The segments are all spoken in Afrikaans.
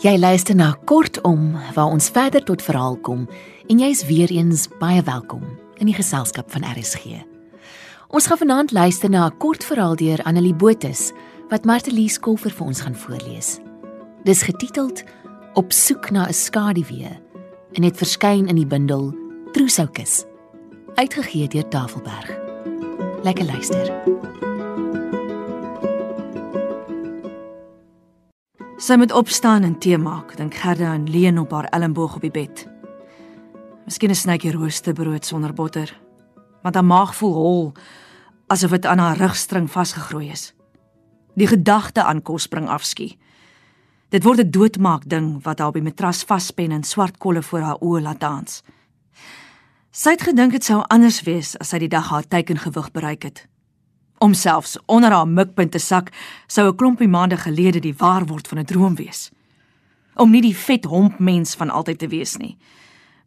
Jy luister na Kortom waar ons verder tot verhaal kom en jy's weer eens baie welkom in die geselskap van RSG. Ons gaan vanaand luister na 'n kort verhaal deur Annelie Botus wat Martelie Skolfer vir ons gaan voorlees. Dis getiteld Op soek na 'n skaduwee en het verskyn in die bundel Trousoukus uitgegee deur Tafelberg. Lekker luister. Sy moet opstaan en tee maak, dink Gerda en leun op haar elmboog op die bed. Miskien 'n snytjie roosterbrood sonder botter, want haar maag voel hol asof dit aan haar rugstring vasgegroei is. Die gedagte aan kos bring afskie. Dit word 'n doodmaak ding wat haar op die matras vaspen en swart kolle voor haar oë laat dans. Sy het gedink dit sou anders wees as sy die dag haar teikengewig bereik het om selfs onder haar mikpunt te sak, sou 'n klompie maande gelede die waar word van 'n droom wees. Om nie die vet homp mens van altyd te wees nie.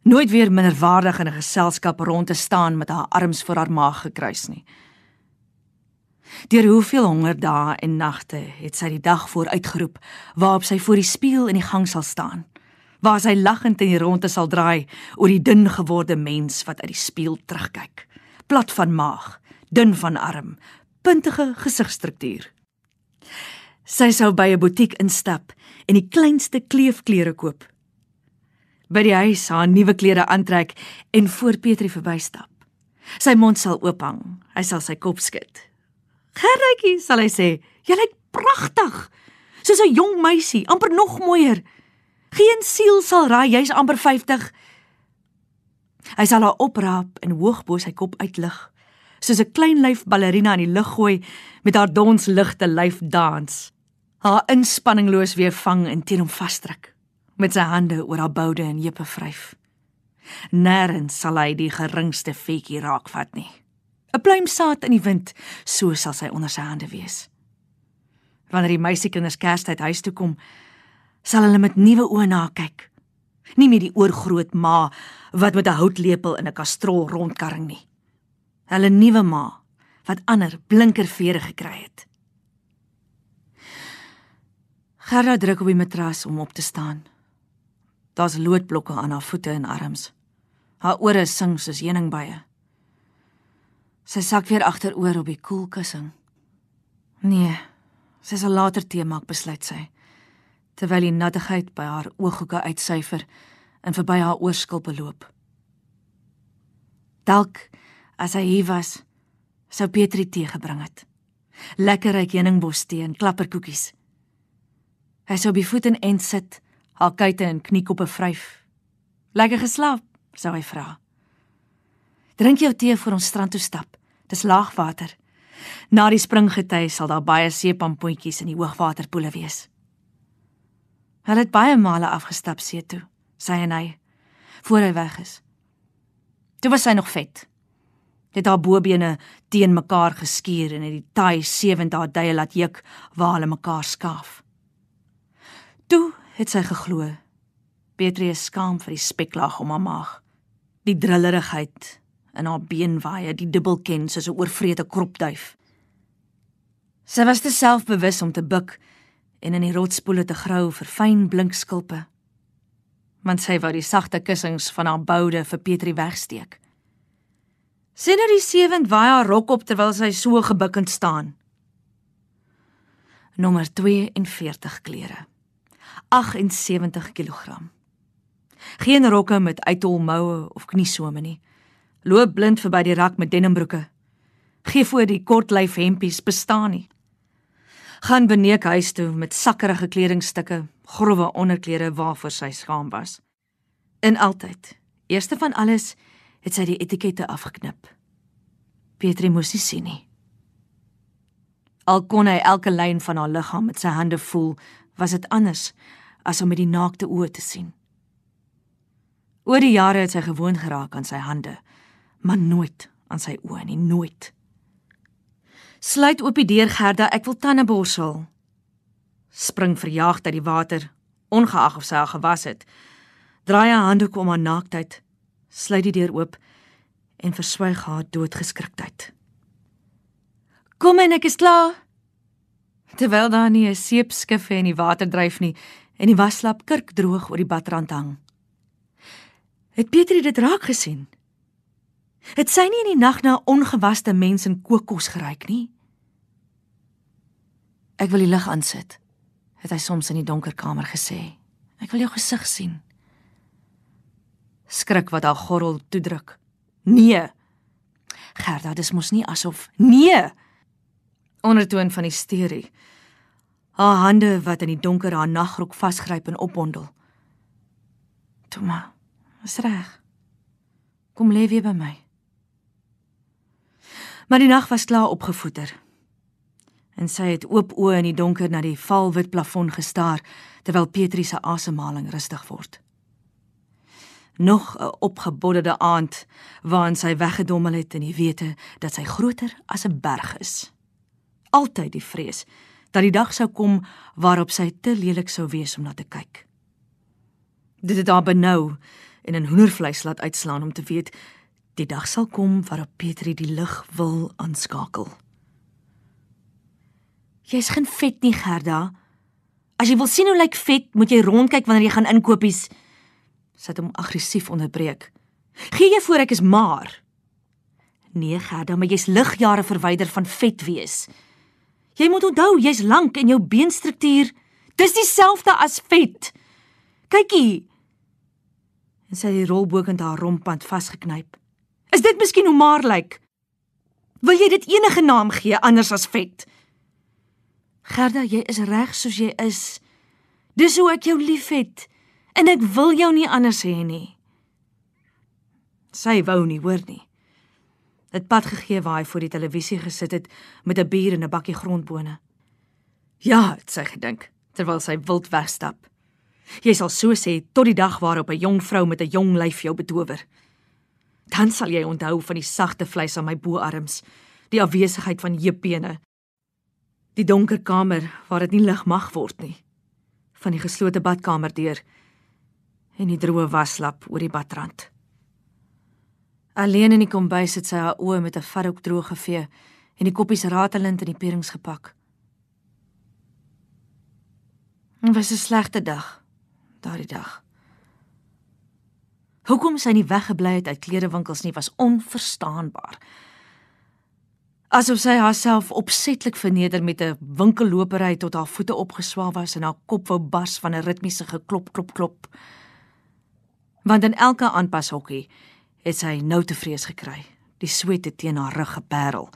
Nooit weer minderwaardig in 'n geselskap rond te staan met haar arms voor haar maag gekruis nie. Deur hoeveel honger dae en nagte het sy die dag vooruitgeroep waarop sy voor die spieël in die gang sal staan waar sy lagend in die ronde sal draai oor die dun geworde mens wat uit die spieël terugkyk plat van maag dun van arm puntige gesigstruktuur. Sy sou by 'n butiek instap en die kleinste kleefklere koop. By die huis haar nuwe klere aantrek en voor Petrie verbystap. Sy mond sal oophang. Hy sal sy kop skud. "Gerritjie," sal hy sê, "jy lyk pragtig. Soos 'n jong meisie, amper nog mooier. Geen siel sal raai jy's amper 50." Hy sal haar opraap en hoog bo sy kop uitlig soos 'n klein lyf ballerina in die lug gooi met haar dons ligte lyf dans. Haar inspanningloos weer vang en teen hom vasdruk met sy hande oor haar boude en heupe vryf. Nêrens sal hy die geringste vetjie raakvat nie. 'n Pluimsaad in die wind, so sal sy onder sy hande wees. Wanneer die meisiekinders Kerstyd huis toe kom, sal hulle met nuwe oë na kyk. Nie meer die oorgroot ma wat met 'n houtlepel in 'n kastrol rondkarring nie hulle nuwe ma wat ander blinker vere gekry het. Gerda druk op die matras om op te staan. Daar's loodblokke aan haar voete en arms. Haar ore sing soos heuningbye. Sy sak weer agteroor op die koelkussing. Nee, sy sal later tee maak, besluit sy, terwyl die nattigheid by haar ooghoeke uitsyfer en verby haar oorskulpe loop. Dalk As hy hier was, sou Petrie tee gebring het. Lekker ryk heuningbos tee en klapperkoekies. Hy sou by voet en end sit, haar kuite en kniekoppe vryf. Lekker geslaap, sou hy vra. Drink jou tee voor ons strand toe stap. Dis laagwater. Na die springgety sal daar baie seepampoentjies in die hoogwaterpoele wees. Hulle het baie male afgestap see toe, sê hy, voor hy weg is. Toe was hy nog vet het haar bobene teen mekaar geskuur en het die taai sewend haar duie laat juk waar hulle mekaar skaaf. Toe het sy geglo. Petrie is skaam vir die speklaag om haar maag. Die drillerigheid in haar beenwaaie, die dubbelken soos 'n oorvrede kropduif. Sy was te selfbewus om te buk en in die rotspoele te grou vir fyn blink skulpe. Want sy wou die sagte kussings van haar boude vir Petrie wegsteek. Sien nou die sewend waai haar rok op terwyl sy so gebukkend staan. Nommer 42 klere. 78 kg. Geen rokke met uithol moue of kniesome nie. Loop blind verby die rak met denimbroeke. Gee voor die kortlyf hempies bestaan nie. Gaan beneek huis toe met sakkerige kledingstukke, grouwe onderklere waarvoor sy skaam was. In altyd. Eerste van alles het sy die etikette afgeknip. Petri moes nie sien nie. Al kon hy elke lyn van haar liggaam met sy hande voel, was dit anders as om met die naakte oë te sien. Oor die jare het sy gewoon geraak aan sy hande, maar nooit aan sy oë nie, nooit. Sluit oop die deur Gerda, ek wil tande borsel. Spring verjaagd uit die water, ongeag of sy al gewas het. Draai haar handdoek om haar naaktheid sluit die deur oop en verswyg haar doodgeskriktheid. Kom en ek is klaar. Terwyl daar nie 'n seepskif in die water dryf nie, en die waslap kurkdroog oor die badrand hang. Het Pietrie dit raak gesien? Het sy nie in die nag na ongewaste mense in kokos geryk nie? Ek wil die lig aansit, het hy soms in die donker kamer gesê. Ek wil jou gesig sien. Skrik wat haar gorrel toedruk. Nee. Gerda, dis mos nie asof nee. Ondertoon van hysterie. Haar hande wat in die donker haar nagrok vasgryp en opbondel. Toma, is reg. Kom lê weer by my. Maar die nag was klaar opgevoeter. En sy het oop oë in die donker na die valwit plafon gestaar terwyl Petrie se asemhaling rustig word. Nog 'n opgebodderde aand waarin sy weggedommel het in die wete dat sy groter as 'n berg is. Altyd die vrees dat die dag sou kom waarop sy te lelik sou wees om na te kyk. Dit het haar benou en in hoendervleis laat uitslaan om te weet die dag sal kom waarop Petrie die lig wil aanskakel. Jy's geen vet nie, Gerda. As jy wil sien hoe lyk vet, moet jy rondkyk wanneer jy gaan inkopies. Sit hom aggressief onderbreek. Gee jy voor ek is maar. Nee, Gerda, maar jy's ligjare verwyder van vet wees. Jy moet onthou, jy's lank en jou beenstruktuur dis dieselfde as vet. Kykie. En sy het die rolbokend haar rompand vasgeknyp. Is dit miskien hoe maar lyk? Wil jy dit enige naam gee anders as vet? Gerda, jy is reg soos jy is. Dis hoe ek jou liefhet en ek wil jou nie anders hê nie. Sy wou nie hoor nie. Dit pad gegee waar hy voor die televisie gesit het met 'n bier en 'n bakkie grondbone. Ja, het sy gedink terwyl sy wild wegstap. Jy sal so sê tot die dag waarop 'n jong vrou met 'n jong lyf jou betower. Dan sal jy onthou van die sagte vleis aan my boarms, die afwesigheid van heupbene Die donker kamer waar dit nie lig mag word nie. Van die geslote badkamer deur en die droë waslap oor die badrand. Alleen in die kombuis het sy haar oë met 'n varhoek droog gevee en die koppies ratelend in die perings gepak. Dit was 'n slegte dag, daardie dag. Hoekom sy nie weggebly het uit klerewinkels nie was onverstaanbaar asof sy haarself opsetlik verneder met 'n winkellopery tot haar voete opgeswaal was en haar kop wou bars van 'n ritmiese geklop klop klop. Want in elke aanpashokkie het sy nou te vrees gekry, die swete teen haar rug geperel.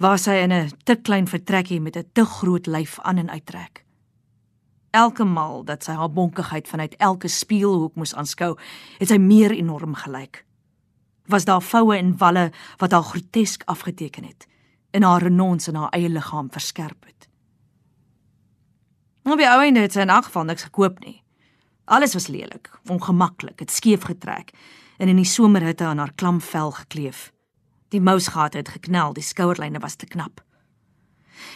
Waar sy in 'n te klein vertrekkie met 'n te groot lyf aan en uittrek. Elke maal dat sy haar bonkigheid vanuit elke spieelhoek moes aanskou, het sy meer enorm gelyk was daar voue en walle wat haar grotesk afgeteken het en haar renons in haar eie liggaam verskerp het. Op die ou einde het sy in elk geval niks gekoop nie. Alles was lelik, ongemaklik, het skeef getrek en in die somerhitte aan haar klam vel gekleef. Die mousgate het geknel, die skouerlyne was te knap.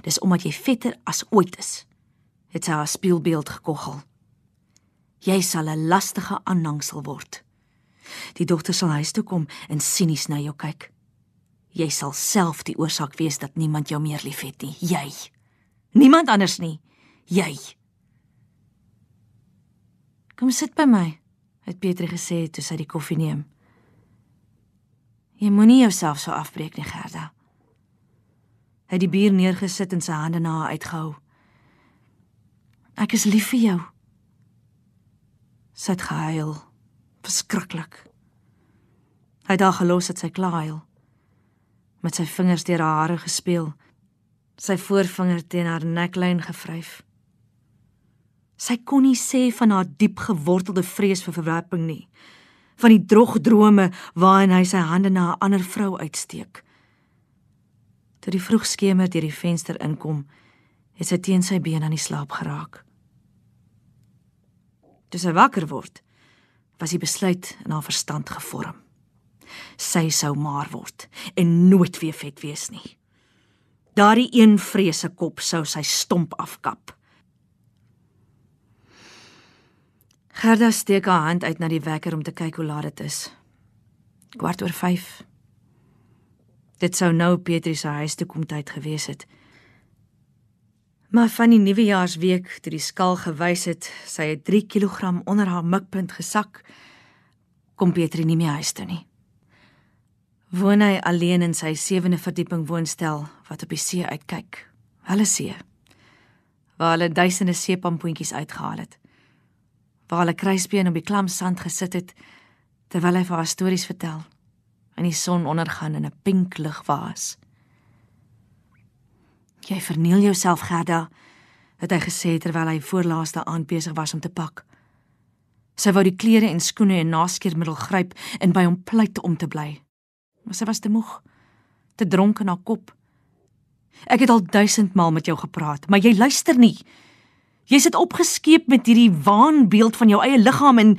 Dis omdat jy vetter as ooit is, het sy haar spieelbeeld gekoggel. Jy sal 'n lastige aanhangsel word. Die dogter sal huis toe kom en sinies na jou kyk. Jy sal self die oorsaak wees dat niemand jou meer liefhet nie. Jy. Niemand anders nie. Jy. Kom sit by my, het Petri gesê toe sy die koffie neem. Jy moenie jouself so afbreek nie, Gerda. Hy het die bier neergesit en sy hande na haar uitgehou. Ek is lief vir jou. Sy het gehuil verskriklik. Hy het haar gelos het sy klaaiel met sy vingers deur haar hare gespeel, sy voorvinger teen haar neklyn gevryf. Sy kon nie sê van haar diep gewortelde vrees vir verwerping nie, van die drog drome waarin hy sy hande na 'n ander vrou uitsteek. Toe die vroegskemer deur die venster inkom, het sy teen sy been aan die slaap geraak. Toe sy wakker word, was die besluit in haar verstand gevorm. Sy sou maar word en nooit weer vet wees nie. Daardie een vrese kop sou sy stomp afkap. Gerda steek haar hand uit na die wekker om te kyk hoe laat dit is. Kwart oor 5. Dit sou nou Petrie se huis toe kom tyd gewees het. Maar van die nuwejaarsweek toe die skaal gewys het sy het 3 kg onder haar mikpunt gesak, kom Petri nie meer huis toe nie. Woon hy alleen in sy sewende verdieping woonstel wat op die see uitkyk. Hulle see. Waar hulle duisende seepampoentjies uitgehaal het. Waar hulle kruisbeen op die klam sand gesit het terwyl hy vir haar stories vertel en die son ondergaan in 'n pink ligwaas. Jy verniel jouself, Gerda, het hy gesê terwyl hy voorlaaste aand besig was om te pak. Sy wou die klere en skoene en naskeermiddel gryp en by hom pleit om te bly. Maar sy was te moeg, te dronk in haar kop. Ek het al duisend maal met jou gepraat, maar jy luister nie. Jy sit opgeskeep met hierdie waanbeeld van jou eie liggaam en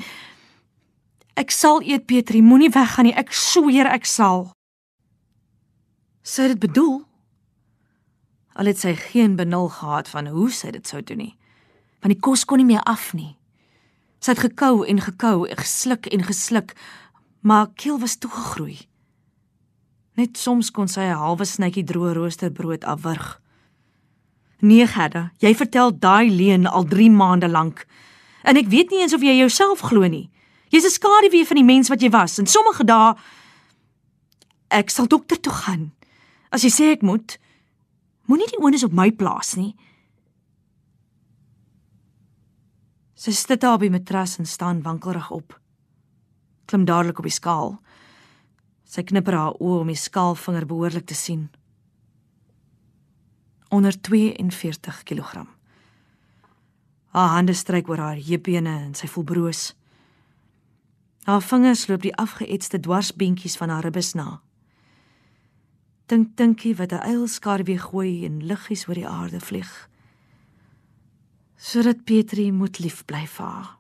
ek sal eet Petri, moenie weggaan nie, ek sweer ek sal. Sy het dit bedoel Al het sy geen benul gehad van hoe sy dit sou doen nie. Want die kos kon nie meer af nie. Sy het gekou en gekou, gesluk en gesluk, maar keel was toegegroei. Net soms kon sy 'n halwe snytjie droë roosterbrood afwurg. Nee, Gerda, jy vertel daai leuen al 3 maande lank. En ek weet nie eens of jy jouself glo nie. Jy's 'n skaduwee van die mens wat jy was en sommige dae ek sal dokter toe gaan. As jy sê ek moet, Moenie die onus op my plaas nie. Sy sit daar op die matras en staan wankelrig op. Klim dadelik op die skaal. Sy knipper haar oë om die skaalvinger behoorlik te sien. Onder 42 kg. Haar hande stryk oor haar heupbene en sy voel broos. Haar vingers loop die afgeëtste dwarsbeentjies van haar ribbes na tink tinkie wat 'n eilskar weer gooi en liggies oor die aarde vlieg. Sodat Petri moet lief bly vir haar.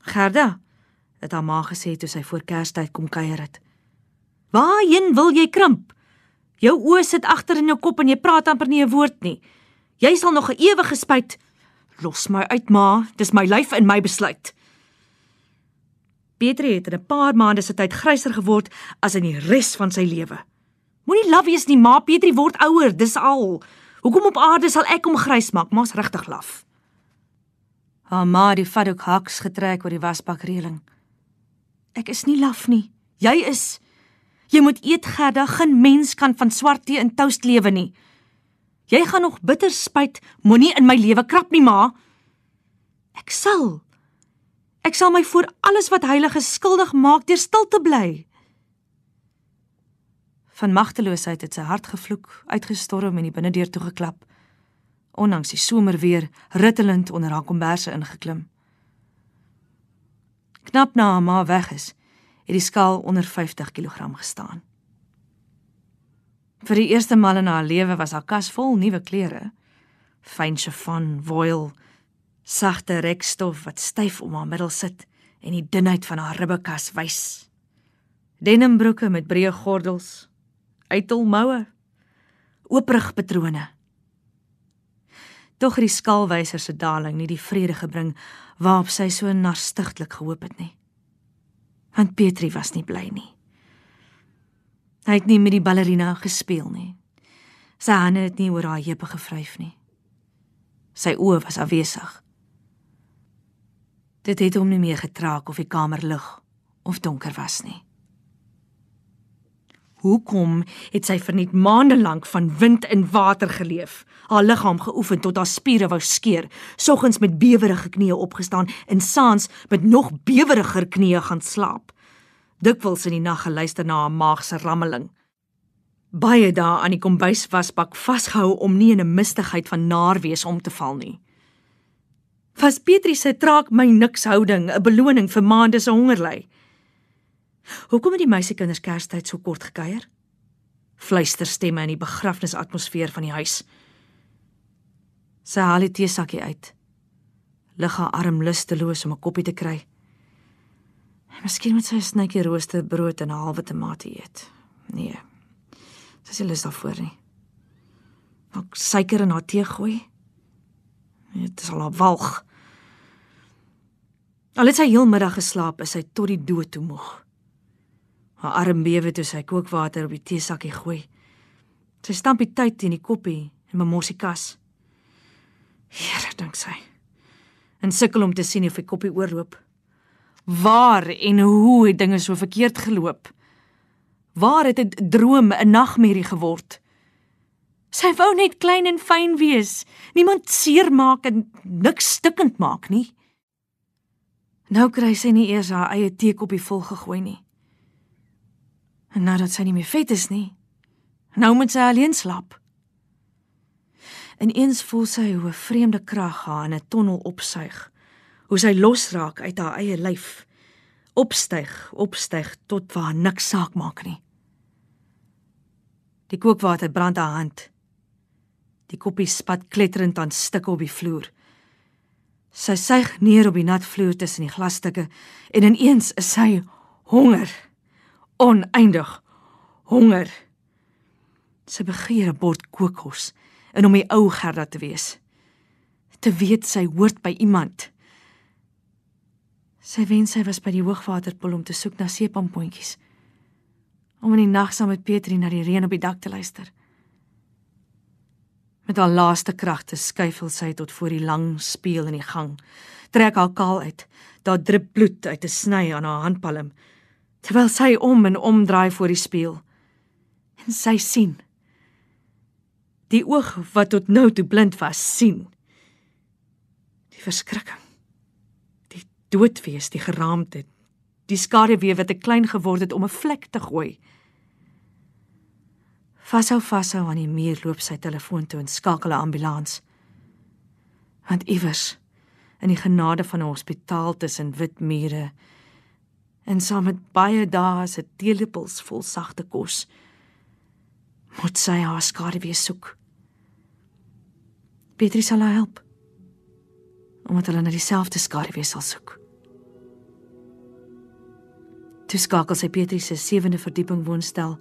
Gerda, het haar ma gesê toe sy voor Kerstyd kom kuier het. Waarheen wil jy krimp? Jou oë sit agter in jou kop en jy praat amper nie 'n woord nie. Jy sal nog 'n ewige spyt. Los my uit, ma, dis my lyf en my besluit. Petri het in 'n paar maande se tyd gryser geword as in die res van sy lewe. Moenie laf wees nie, ma, Petri word ouer, dis al. Hoekom op aarde sal ek hom grys maak? Ma's regtig laf. Haar ma het die fadok haks getrek oor die wasbakreëling. Ek is nie laf nie. Jy is. Jy moet eet Gerda, geen mens kan van swart tee in toast lewe nie. Jy gaan nog bitter spyt, moenie in my lewe krap nie, ma. Ek sal. Ek sal my voor alles wat heilig is skuldig maak deur stil te bly. Van magteloosheid het sy hart gevloek, uitgestorm en die binnendeur toe geklap. Ondanks die somer weer rittelend onder haar komberse ingeklim. Knap na haar ma weg is, het die skaal onder 50 kg gestaan. Vir die eerste maal in haar lewe was haar kas vol nuwe klere. Fyn chiffon, voile, sagte rekstof wat styf om haar middel sit en die dunheid van haar ribbekas wys. Denimbroeke met breë gordels, uitelmoue, ooprig patrone. Tog het die skaalwyser se daling nie die vrede gebring waarop sy so narstiglik gehoop het nie. Want Petri was nie bly nie. Hy het nie met die ballerina gespeel nie. Sy hande het nie oor haar heupe gevryf nie. Sy oë was afwesig. Dit het hom nie meer getraak of die kamer lig of donker was nie. Hoekom het sy verniet maande lank van wind en water geleef? Haar liggaam geoefen tot haar spiere wou skeur, soggens met bewerige knieë opgestaan en saans met nog beweriger knieë gaan slaap. Dikwels in die nag geluister na haar maag se rammeling. Baie dae aan die kombuiswasbak vasgehou om nie in 'n mistigheid van naarwees om te val nie was Petri se traak my niks houding 'n beloning vir maande se hongerly. Hoekom het die meisiekinders Kerstyd so kort gekuier? Fluisterstemme in die begrafnisatmosfeer van die huis. Sy haal die teesakkie uit. Lig haar arm lusteloos om 'n koppie te kry. Miskien moet sy 'n snytjie roosterbrood en 'n halwe tamatie eet. Nee. Sy sê lus daarvoor nie. Ook suiker in haar tee gooi. Dit is al 'n walg. Al het sy heel middag geslaap, is sy tot die dood toe moeg. Haar arm bewe toe sy kookwater op die teesakkie gooi. Sy stamp die tyd in die koppie en bemors die kas. Here, dink sy. En sukkel om te sien of hy koppie oorloop. Waar en hoe het dinge so verkeerd geloop? Waar het 'n droom 'n nagmerrie geword? Sy wou net klein en fyn wees, niemand seermaak en niks stikkend maak nie. Nou kry sy nie eers haar eie teekoppie vol gegooi nie. En nou dat sy nie meer vet is nie, nou moet sy alleen slaap. En eens voel sy hoe 'n vreemde krag haar in 'n tonnel opsuig, hoe sy losraak uit haar eie lyf, opstyg, opstyg tot waar niks saak maak nie. Die kookwater brand haar hand. Die koppie spat kletterend aan stukke op die vloer. Sy suig neer op die nat vloer tussen die glasstukke en ineens is sy honger. Oneindig honger. Sy begeer 'n bord kookkos en om die ou Gerda te wees. Te weet sy hoort by iemand. Sy wens sy was by die hoogwaterpoel om te soek na seepampontjies. Om in die nag saam met Petrie na die reën op die dak te luister. Met haar laaste kragte skuifel sy tot voor die lang spieël in die gang. Trek haar kaal uit. Daar drup bloed uit 'n sny aan haar handpalm terwyl sy om en om draai voor die spieël. En sy sien Die oog wat tot nou toe blind was, sien. Die verskrikking. Die doodwees, die geraamte, die skaduwee wat te klein geword het om 'n vlek te gooi. Vashou vashou aan die muur loop sy telefoon toe en skakel 'n ambulans. Want iewers in die genade van 'n hospitaal tussen wit mure en saam met baie dae se teelepels vol sagte kos moet sy haar skaduwee soek. Petri sal haar help. Omdat hulle na dieselfde skaduwee sal soek. Toe skakel sy Petri se sewende verdieping woonstel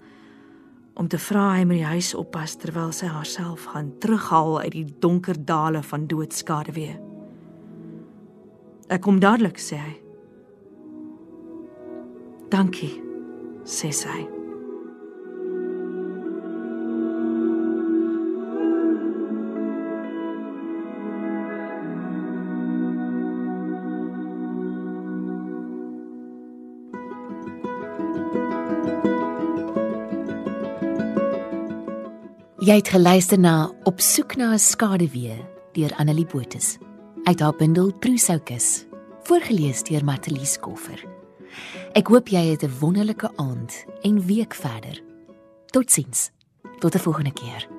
om te vra hy moet die huis oppas terwyl sy haarself gaan terughaal uit die donker dale van doodskaduwee. Ek kom dadelik, sê hy. Dankie, sê sy. Jy het geluister na Op soek na 'n skaduwee deur Annelie Botus uit haar bundel Trousoukus voorgeles deur Matelies Koffer. Ek hoop jy het 'n wonderlike aand en week verder. Totsiens. Tot 'n volgende keer.